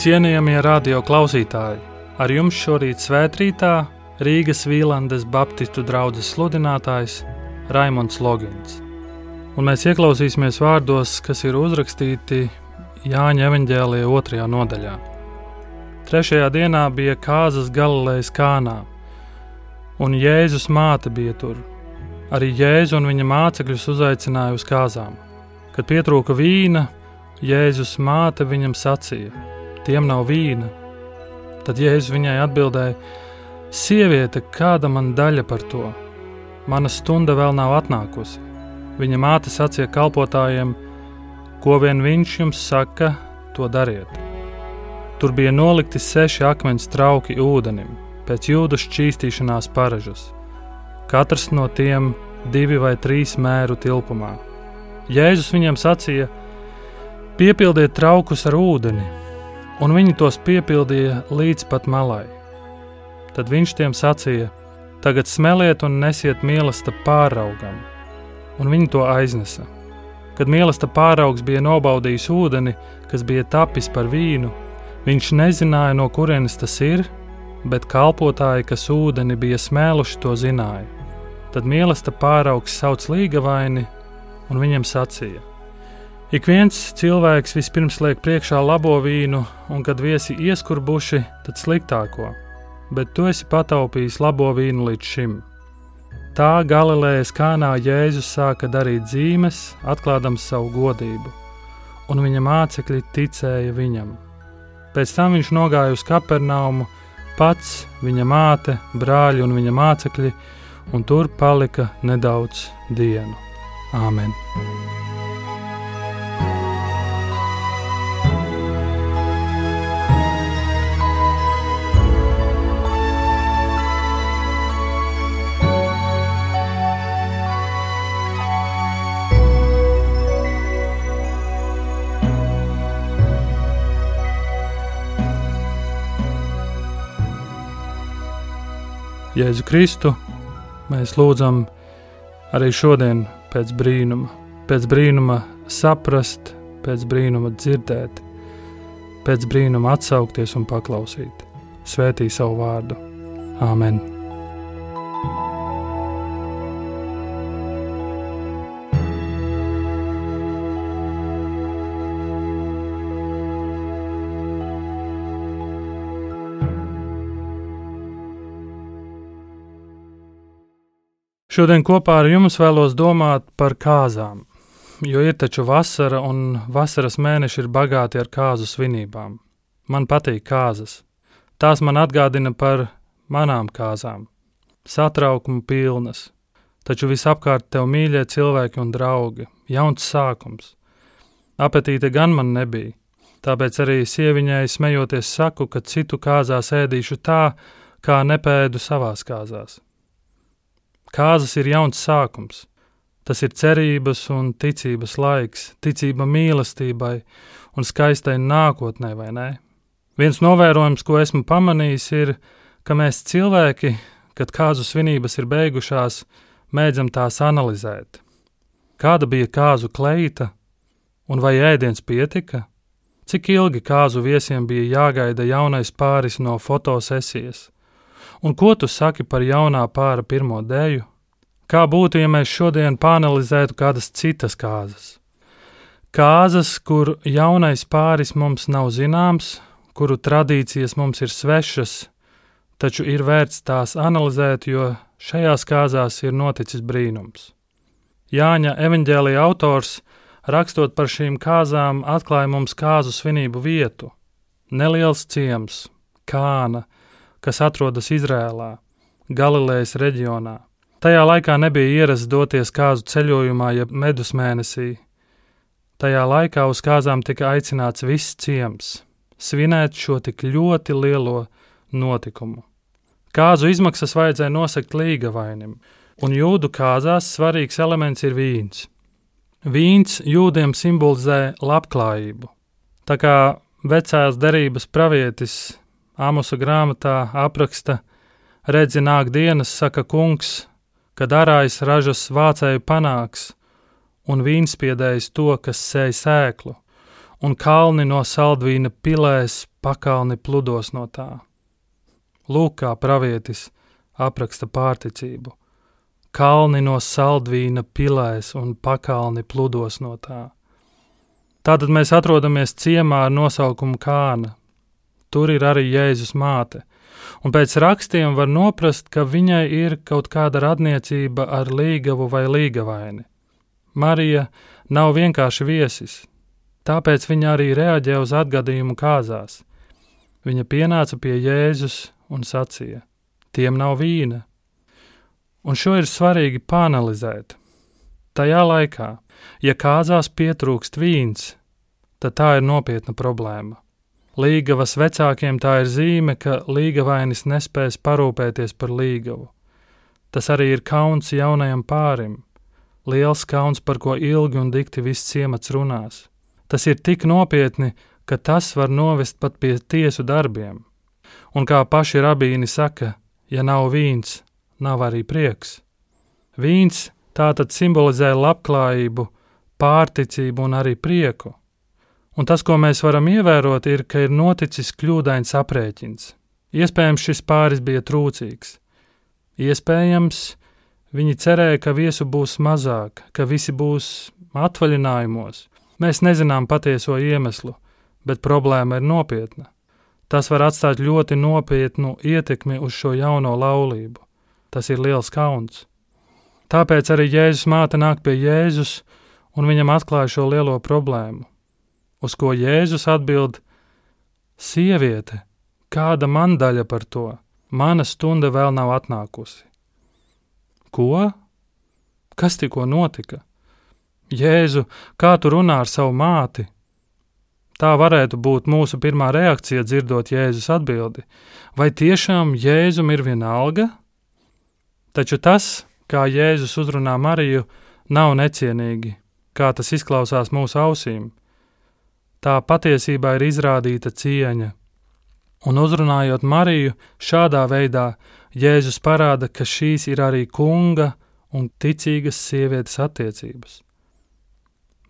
Cienījamie radio klausītāji, ar jums šorīt svētkrītā Rīgas Vīlandes Baptistu draugs sludinātājs Raimons Logins. Un mēs ieklausīsimies vārdos, kas ir uzrakstīti Jāņa evanģēlīja otrajā nodaļā. Trešajā dienā bija Kāzas Galilejas kānā, un Jēzus māte bija tur. Arī Jēzu un viņa mācekļus uzaicināja uz kāzām. Kad pietrūka vīna, Jēzus māte viņam sacīja: tiem nav vīna. Tad Jēzus viņai atbildēja: Sieviete, kāda man daļa par to? Mana stunda vēl nav atnākusi. Viņa māte sacīja kalpotājiem: Ko vien viņš jums saka, to dariet. Tur bija nolikti seši akmens trauki ūdenim, pēc jūdu šķīstīšanās paražas. Katrs no tiem divi vai trīs mēru tilpumā. Jēzus viņam sacīja: Piepildiet traukus ar ūdeni, un viņi tos piepildīja līdz pat malai. Tad viņš tiem sacīja: Tagad smeliet un nesiet mīlestību pāraugam, un viņi to aiznesa. Kad mīlestība pāraugs bija nobaudījis ūdeni, kas bija tapis par vīnu, viņš nezināja, no kurienes tas ir, bet kalpotāji, kas ūdeni bija smēluši, to zināja. Tad mīlestība pāraugs sauc līgavaini, un viņam sacīja: Ik viens cilvēks vispirms liek priekšā labo vīnu, un kad viesi ieskurbuši, tad sliktāko, bet tu esi pataupījis labo vīnu līdz šim. Tā Galilejas kānā Jēzus sāka darīt zīmes, atklādams savu godību, un viņa mācekļi ticēja viņam. Pēc tam viņš nogāja uz Kapernaumu, pats, viņa māte, brāļi un viņa mācekļi, un tur palika nedaudz dienu. Āmen! Jēzu Kristu, mēs lūdzam arī šodien pēc brīnuma, pēc brīnuma saprast, pēc brīnuma dzirdēt, pēc brīnuma atsaukties un paklausīt. Svētī savu vārdu. Āmen! Šodien kopā ar jums vēlos domāt par kāzām, jo ir taču vasara un vasaras mēneši ir bagāti ar kāzu svinībām. Man patīk kāzas. Tās man atgādina par manām kāzām, satraukumu pilnas, taču visapkārt tev mīļie cilvēki un draugi, jauns sākums. Apetīte gan man nebija, tāpēc arī sieviņai smejoties saku, ka citu kāzās ēdīšu tā, kā nepēdu savās kāzās. Kāzas ir jauns sākums. Tas ir cerības un ticības laiks, ticība mīlestībai un skaistai nākotnē, vai ne? Viens novērojums, ko esmu pamanījis, ir, ka mēs cilvēki, kad kāzu svinības ir beigušās, mēdzam tās analizēt. Kāda bija kāzu kleita, un vai ēdiens pietika? Cik ilgi kāzu viesiem bija jāgaida jaunais pāris no fotosesijas? Un ko tu saki par jaunā pāra pirmo dēļu? Kā būtu, ja mēs šodien panelizētu kādas citas kāzas? Kāzas, kur jaunais pāris mums nav zināms, kuru tradīcijas mums ir svešas, taču ir vērts tās analizēt, jo šajās kāzās ir noticis brīnums. Jāņa evanģēlija autors, rakstot par šīm kāzām, atklāja mums kāzu svinību vietu - neliels ciems, Kāna, kas atrodas Izrēlā, Galilejas reģionā. Tajā laikā nebija ierasts doties kāzu ceļojumā, jeb medus mēnesī. Tajā laikā uz kāzām tika aicināts viss ciems, svinēt šo tik ļoti lielo notikumu. Kāzu izmaksas vajadzēja nosakt līgavainim, un jūdu kāzās svarīgs elements ir vīns. Vīns jūdiem simbolizē labklājību. Tā kā vecās derības pravietis Amusa grāmatā apraksta, redzi nāk dienas, saka kungs, kad arājs ražas vācēju panāks, un vīnspiedējs to, kas sēj sēklu, un kalni no saldvīna pilēs, pakalni pludos no tā. Lūk, kā pravietis apraksta pārticību. Kalni no saldvīna pilēs un pakalni pludos no tā. Tātad mēs atrodamies ciemā ar nosaukumu Kāna. Tur ir arī Jēzus māte, un pēc rakstiem var noprast, ka viņai ir kaut kāda radniecība ar līgavu vai līgavaini. Marija nav vienkārši viesis, tāpēc viņa arī reaģē uz atgadījumu kāzās. Viņa pienāca pie Jēzus un sacīja: Tiem nav vīna. Un šo ir svarīgi panalizēt. Tajā laikā, ja kāzās pietrūkst vīns, tad tā ir nopietna problēma. Līgavas vecākiem tā ir zīme, ka līgavainis nespēs parūpēties par līgavu. Tas arī ir kauns jaunajam pārim, liels kauns, par ko ilgi un dikti viss ciemats runās. Tas ir tik nopietni, ka tas var novest pat pie tiesu darbiem. Un kā paši rabīni saka, ja nav vīns, nav arī prieks. Vīns tātad simbolizē labklājību, pārticību un arī prieku. Un tas, ko mēs varam ievērot, ir, ka ir noticis kļūdains aprēķins. Iespējams, šis pāris bija trūcīgs. Iespējams, viņi cerēja, ka viesu būs mazāk, ka visi būs atvaļinājumos. Mēs nezinām patieso iemeslu, bet problēma ir nopietna. Tas var atstāt ļoti nopietnu ietekmi uz šo jauno laulību. Tas ir liels kauns. Tāpēc arī Jēzus māte nāk pie Jēzus un viņam atklāja šo lielo problēmu uz ko Jēzus atbild: Sieviete, kāda man daļa par to? Mana stunda vēl nav atnākusi. Ko? Kas tikko notika? Jēzu, kā tu runā ar savu māti? Tā varētu būt mūsu pirmā reakcija, dzirdot Jēzus atbildi. Vai tiešām Jēzum ir viena alga? Taču tas, kā Jēzus uzrunā Mariju, nav necienīgi, kā tas izklausās mūsu ausīm tā patiesībā ir izrādīta cieņa. Un uzrunājot Mariju šādā veidā, Jēzus parāda, ka šīs ir arī kunga un ticīgas sievietes attiecības.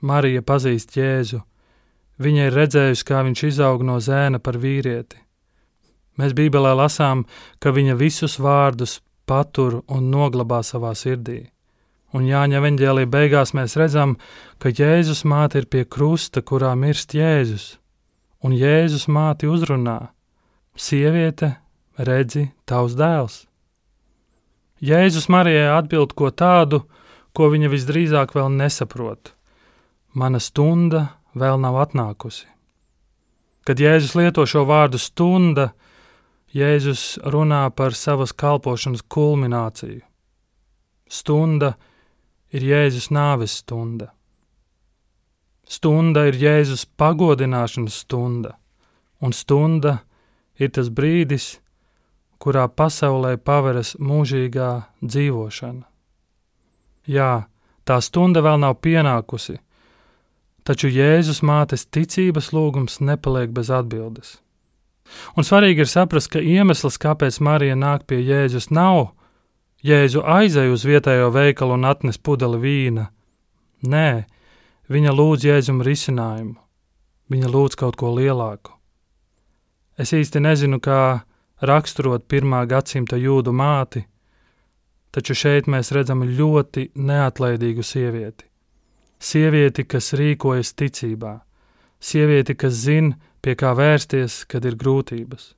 Marija pazīst Jēzu. Viņa ir redzējusi, kā viņš izaug no zēna par vīrieti. Mēs Bībelē lasām, ka viņa visus vārdus patur un noglabā savā sirdī. Un Jāņa evanģēlī beigās mēs redzam, ka Jēzus māte ir pie krusta, kurā mirst Jēzus, un Jēzus māti uzrunā: Sieviete, redzi, tavs dēls! Jēzus Marijai atbild ko tādu, ko viņa visdrīzāk vēl nesaprot. Mana stunda vēl nav atnākusi. Kad Jēzus lieto šo vārdu stunda, Jēzus runā par savas kalpošanas kulmināciju. Stunda ir ir Jēzus nāves stunda. Stunda ir Jēzus pagodināšanas stunda, un stunda ir tas brīdis, kurā pasaulē paveras mūžīgā dzīvošana. Jā, tā stunda vēl nav pienākusi, taču Jēzus mātes ticības lūgums nepaliek bez atbildes. Un svarīgi ir saprast, ka iemesls, kāpēc Marija nāk pie Jēzus, nav Jēzu aizēja uz vietējo veikalu un atnes pudeli vīna. Nē, viņa lūdz Jēzum risinājumu. Viņa lūdz kaut ko lielāku. Es īsti nezinu, kā raksturot pirmā gadsimta jūdu māti, taču šeit mēs redzam ļoti neatlaidīgu sievieti. Sievieti, kas rīkojas ticībā, sievieti, kas zina, pie kā vērsties, kad ir grūtības.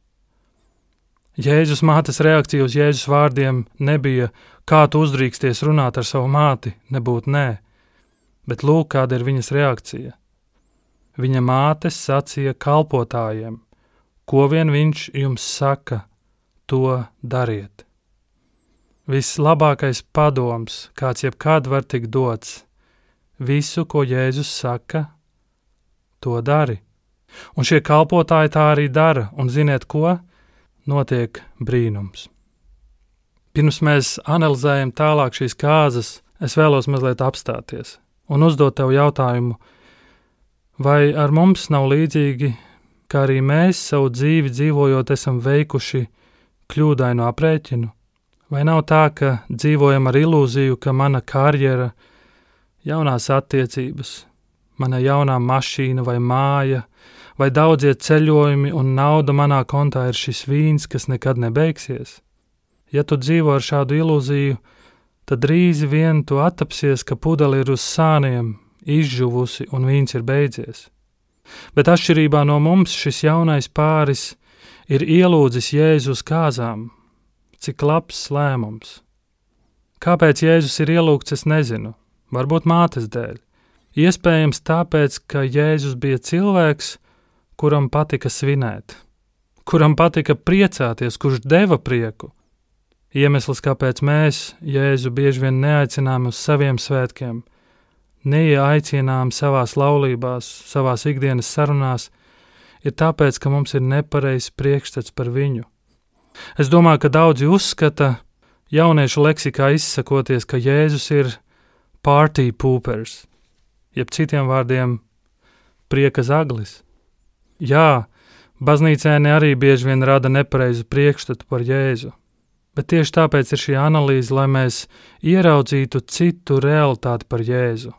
Jēzus mātes reakcija uz Jēzus vārdiem nebija, kā tu uzdrīksties runāt ar savu māti, nebūt nē, bet lūk, kāda ir viņas reakcija. Viņa māte sacīja kalpotājiem, ko vien viņš jums saka, to dariet. Vislabākais padoms, kāds jebkad var tikt dots, visu, ko Jēzus saka, to dari. Un šie kalpotāji tā arī dara, un ziniet ko? Notiek brīnums. Pirms mēs analizējam tālāk šīs kārtas, es vēlos mazliet apstāties un uzdot tev jautājumu, vai ar mums nav līdzīgi, kā arī mēs savu dzīvi dzīvojot, esam veikuši kļūdainu aprēķinu? Vai nav tā, ka dzīvojam ar ilūziju, ka mana karjera, jaunās attiecības, mana jaunā mašīna vai māja, vai daudzie ceļojumi un nauda manā kontā ir šis vīns, kas nekad nebeigsies. Ja tu dzīvo ar šādu ilūziju, tad drīz vien tu attapsies, ka pudele ir uz sāniem, izžuvusi un vīns ir beidzies. Bet atšķirībā no mums šis jaunais pāris ir ielūdzis Jēzus kāzām. Cik labs lēmums! Kāpēc Jēzus ir ielūgts, es nezinu. Varbūt mātes dēļ. Iespējams, tāpēc, ka Jēzus bija cilvēks, kuram patika svinēt, kuram patika priecāties, kurš deva prieku. Iemesls, kāpēc mēs Jēzu bieži vien neaicinām uz saviem svētkiem, neieaicinām savās laulībās, savās ikdienas sarunās, ir tāpēc, ka mums ir nepareizs priekšstats par viņu. Es domāju, ka daudzi uzskata, jauniešu leksikā izsakoties, ka Jēzus ir party poopers, jeb citiem vārdiem prieka zaglis. Jā, baznīcēni arī bieži vien rada nepareizu priekšstatu par Jēzu. Bet tieši tāpēc ir šī analīze, lai mēs ieraudzītu citu realitāti par Jēzu.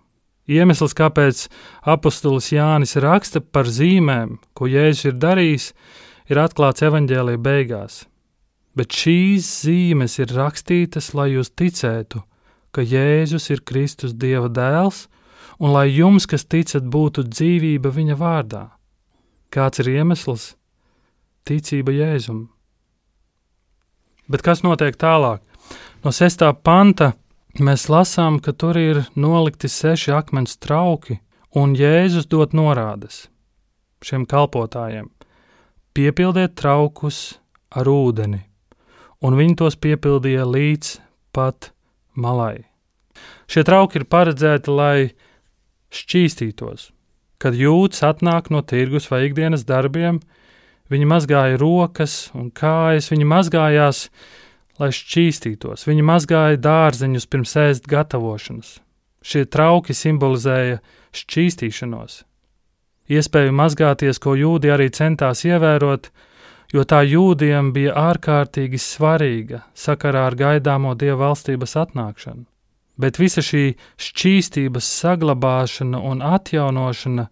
Iemesls, kāpēc apustulis Jānis raksta par zīmēm, ko Jēzus ir darījis, ir atklāts evaņģēlīja beigās. Bet šīs zīmes ir rakstītas, lai jūs ticētu, ka Jēzus ir Kristus Dieva dēls, un lai jums, kas ticat, būtu dzīvība viņa vārdā. Kāds ir iemesls? Ticība Jēzum. Bet kas notiek tālāk? No sestā panta mēs lasām, ka tur ir nolikti seši akmens trauki, un Jēzus dod norādes šiem kalpotājiem: piepildiet traukus ar ūdeni, un viņi tos piepildīja līdz pat malai. Šie trauki ir paredzēti, lai šķīstītos. Kad jūtas atnāk no tirgus vai ikdienas darbiem, viņi mazgāja rokas un kājas, viņi mazgājās, lai šķīstītos. Viņi mazgāja dārzeņus pirms ēst gatavošanas. Šie trauki simbolizēja šķīstīšanos. Iespēju mazgāties, ko jūdi arī centās ievērot, jo tā jūdiem bija ārkārtīgi svarīga sakarā ar gaidāmo dieva valstības atnākšanu. Bet visa šī šķīstības saglabāšana un atjaunošana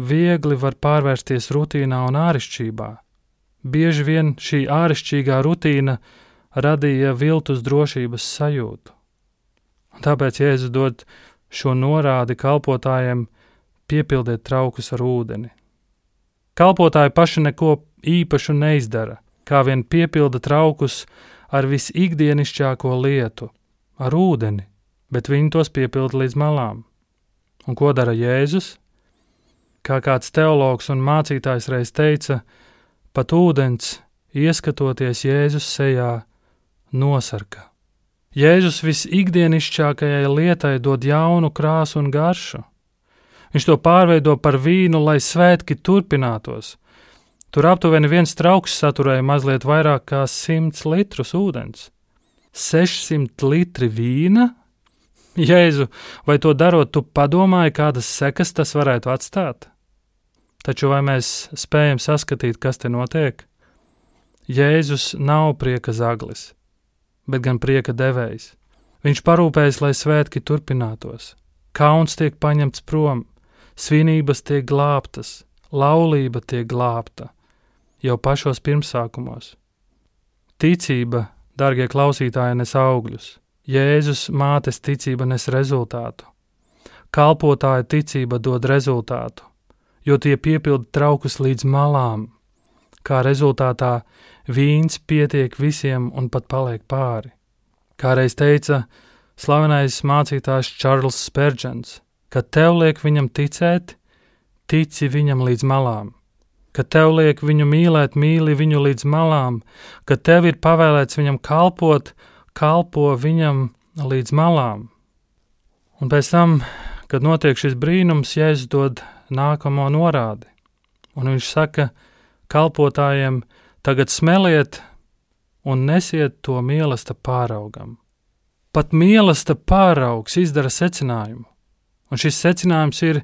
viegli var pārvērsties rutīnā un āršķirībā. Bieži vien šī āršķirīgā rutīna radīja viltus drošības sajūtu. Tāpēc Jēzus dod šo norādi kalpotājiem piepildiet traukus ar ūdeni. Kalpotāji paši neko īpašu neizdara, kā vien piepilda traukus ar visikdienišķāko lietu, ar ūdeni, bet viņi tos piepilda līdz malām. Un ko dara Jēzus? Kā kāds teologs un mācītājs reiz teica, pat ūdens, ieskatoties Jēzus sejā, nosarka. Jēzus visikdienišķākajai lietai dod jaunu krāsu un garšu. Viņš to pārveido par vīnu, lai svētki turpinātos. Tur aptuveni viens trauks saturēja mazliet vairāk kā 100 litrus ūdens. 600 litri vīna? Jēzu, vai to darot, tu padomāji, kādas sekas tas varētu atstāt? Taču vai mēs spējam saskatīt, kas te notiek? Jēzus nav prieka zaglis bet gan prieka devējs. Viņš parūpējas, lai svētki turpinātos. Kauns tiek paņemts prom, svinības tiek glābtas, laulība tiek glābta jau pašos pirmsākumos. Ticība, darbie klausītāji, nes augļus, Jēzus mātes ticība nes rezultātu. Kalpotāja ticība dod rezultātu, jo tie piepilda traukus līdz malām, kā rezultātā vīns pietiek visiem un pat paliek pāri. Kā reiz teica slavenais mācītājs Čārls Spērģents, kad tev liek viņam ticēt, tici viņam līdz malām. Kad tev liek viņu mīlēt, mīli viņu līdz malām, kad tev ir pavēlēts viņam kalpot, kalpo viņam līdz malām. Un pēc tam, kad notiek šis brīnums, Jēzus dod nākamo norādi. Un viņš saka kalpotājiem, Tagad smeliet un nesiet to mīlestību pāraugam. Pat mīlestība pāraugs izdara secinājumu. Un šis secinājums ir,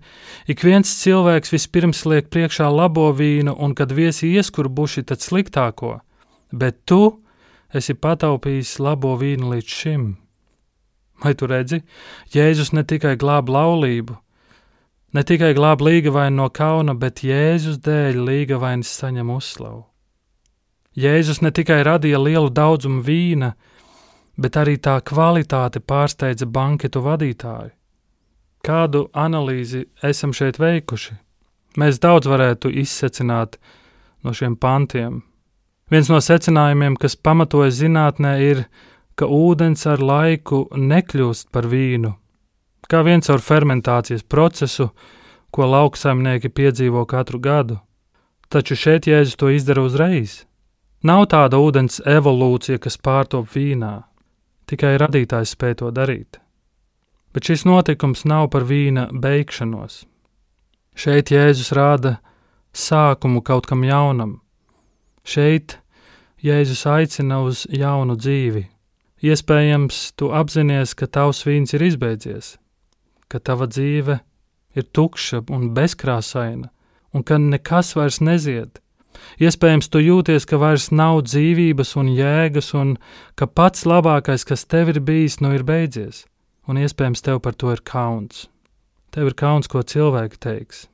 ik viens cilvēks vispirms liek priekšā labo vīnu, un kad viesi ieskurbuši, tad sliktāko, bet tu esi pataupījis labo vīnu līdz šim. Vai tu redzi, Jēzus ne tikai glāb laulību, Ne tikai glāb līgavaini no kauna, bet Jēzus dēļ līgavainis saņem uzslavu. Jēzus ne tikai radīja lielu daudzumu vīna, bet arī tā kvalitāte pārsteidza banketu vadītāju. Kādu analīzi esam šeit veikuši? Mēs daudz varētu izsecināt no šiem pantiem. Viens no secinājumiem, kas pamatojas zinātnē, ir, ka ūdens ar laiku nekļūst par vīnu, kā viens ar fermentācijas procesu, ko lauksaimnieki piedzīvo katru gadu. Taču šeit Jēzus to izdara uzreiz. Nav tāda ūdens evolūcija, kas pārtop vīnā, tikai radītājs spēj to darīt. Bet šis notikums nav par vīna beigšanos. Šeit Jēzus rāda sākumu kaut kam jaunam. Šeit Jēzus aicina uz jaunu dzīvi. Iespējams, tu apzinājies, ka tavs vīns ir izbeidzies, ka tava dzīve ir tukša un bezkrāsaina, un ka nekas vairs nezied. Iespējams, tu jūties, ka vairs nav dzīvības un jēgas, un ka pats labākais, kas tev ir bijis, nu ir beidzies, un iespējams tev par to ir kauns. Tev ir kauns, ko cilvēki teiks.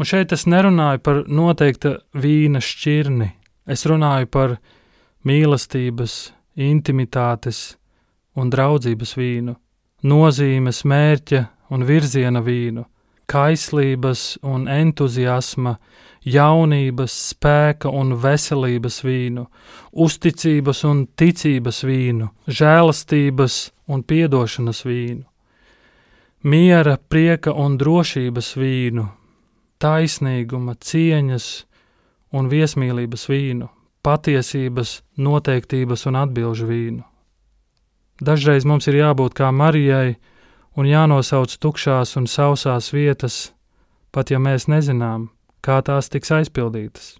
Un šeit es nerunāju par noteikta vīna šķirni, es runāju par mīlestības, intimitātes un draudzības vīnu, nozīmes, mērķa un virziena vīnu, kaislības un entuziasma, jaunības, spēka un veselības vīnu, uzticības un ticības vīnu, žēlastības un piedošanas vīnu, miera, prieka un drošības vīnu, taisnīguma, cieņas un viesmīlības vīnu, patiesības, noteiktības un atbilžu vīnu. Dažreiz mums ir jābūt kā Marijai, un jānosauc tukšās un sausās vietas, pat ja mēs nezinām, kā tās tiks aizpildītas.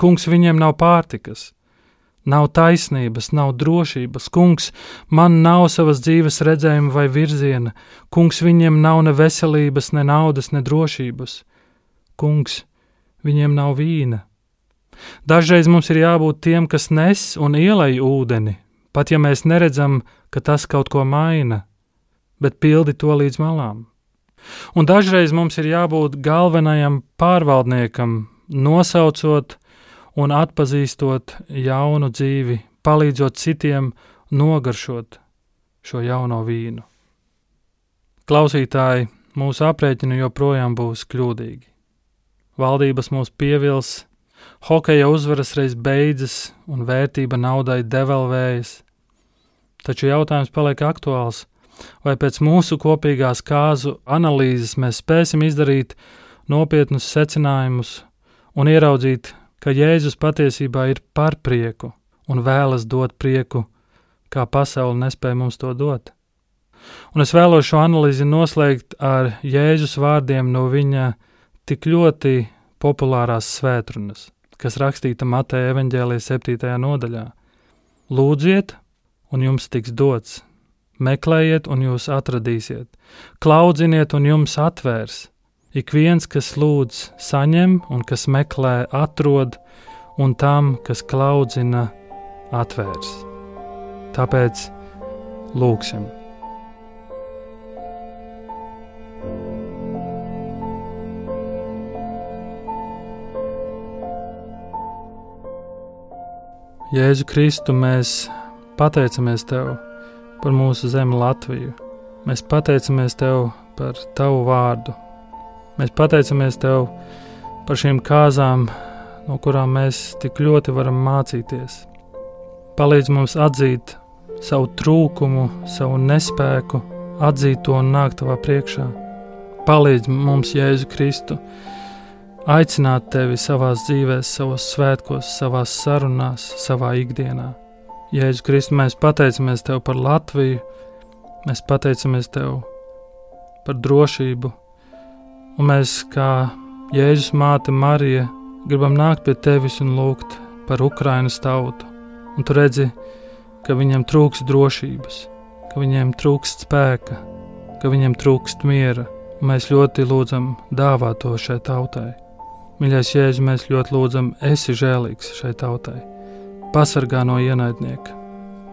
Kungs viņiem nav pārtikas, nav taisnības, nav drošības. Kungs, man nav savas dzīves redzējuma vai virziena. Kungs, viņiem nav ne veselības, ne naudas, ne drošības. Kungs, viņiem nav vīna. Dažreiz mums ir jābūt tiem, kas nes un ielai ūdeni, pat ja mēs neredzam, ka tas kaut ko maina bet pildi to līdz malām. Un dažreiz mums ir jābūt galvenajam pārvaldniekam, nosaucot un atpazīstot jaunu dzīvi, palīdzot citiem nogaršot šo jauno vīnu. Klausītāji, mūsu aprēķini joprojām būs kļūdīgi. Valdības mūs pievils, hokeja uzvaras reiz beidzas un vērtība naudai devalvējas, taču jautājums paliek aktuāls vai pēc mūsu kopīgās kāzu analīzes mēs spēsim izdarīt nopietnus secinājumus un ieraudzīt, ka Jēzus patiesībā ir par prieku un vēlas dot prieku, kā pasaule nespēja mums to dot. Un es vēlos šo analīzi noslēgt ar Jēzus vārdiem no viņa tik ļoti populārās svētrunas, kas rakstīta Mateja evaņģēlijas 7. nodaļā. Lūdziet, un jums tiks dots, Meklējiet, un jūs atradīsiet, klaudziniet, un jums atvērs. Ik viens, kas lūdz, saņem, un kas meklē, atrod, un tam, kas klaudzina, atvērs. Tāpēc lūgsim! Jēzu Kristu, mēs pateicamies Tev! Par mūsu zemi Latviju. Mēs pateicamies Tev par Tavu vārdu. Mēs pateicamies Tev par šīm kāzām, no kurām mēs tik ļoti varam mācīties. Palīdz mums atzīt savu trūkumu, savu nespēku, atzīt to un nākt Tavā priekšā. Palīdz mums, Jēzu Kristu, aicināt Tevi savā dzīvē, savos svētkos, savās sarunās, savā ikdienā. Jēzus Kristus, mēs pateicamies Tev par Latviju, mēs pateicamies Tev par drošību, un mēs, kā Jēzus māte Marija, gribam nākt pie Tevis un lūgt par Ukrainas tautu. Un tu redzi, ka viņiem trūks drošības, ka viņiem trūkst spēka, ka viņiem trūkst miera, un mēs ļoti lūdzam dāvāt to šai tautai. Mīļais Jēzus, mēs ļoti lūdzam, esi žēlīgs šai tautai pasargā no ienaidnieka,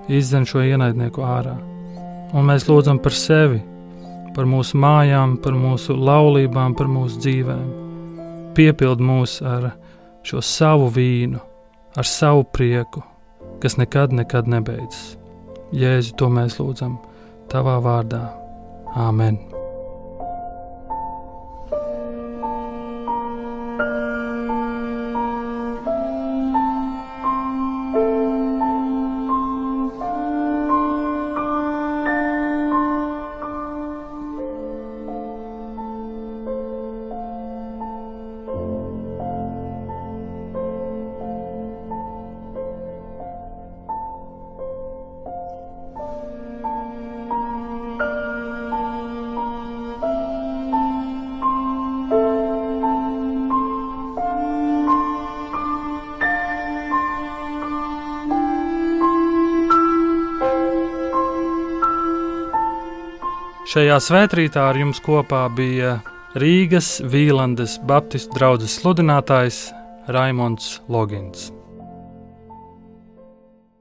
izdzen šo ienaidnieku ārā. Un mēs lūdzam par sevi, par mūsu mājām, par mūsu laulībām, par mūsu dzīvēm. Piepild mūs ar šo savu vīnu, ar savu prieku, kas nekad, nekad nebeidzas. Jēzu, to mēs lūdzam Tavā vārdā. Āmen! Šajā svētkrītā ar jums kopā bija Rīgas Vīlandes Baptistu draugs sludinātājs Raimons Logins.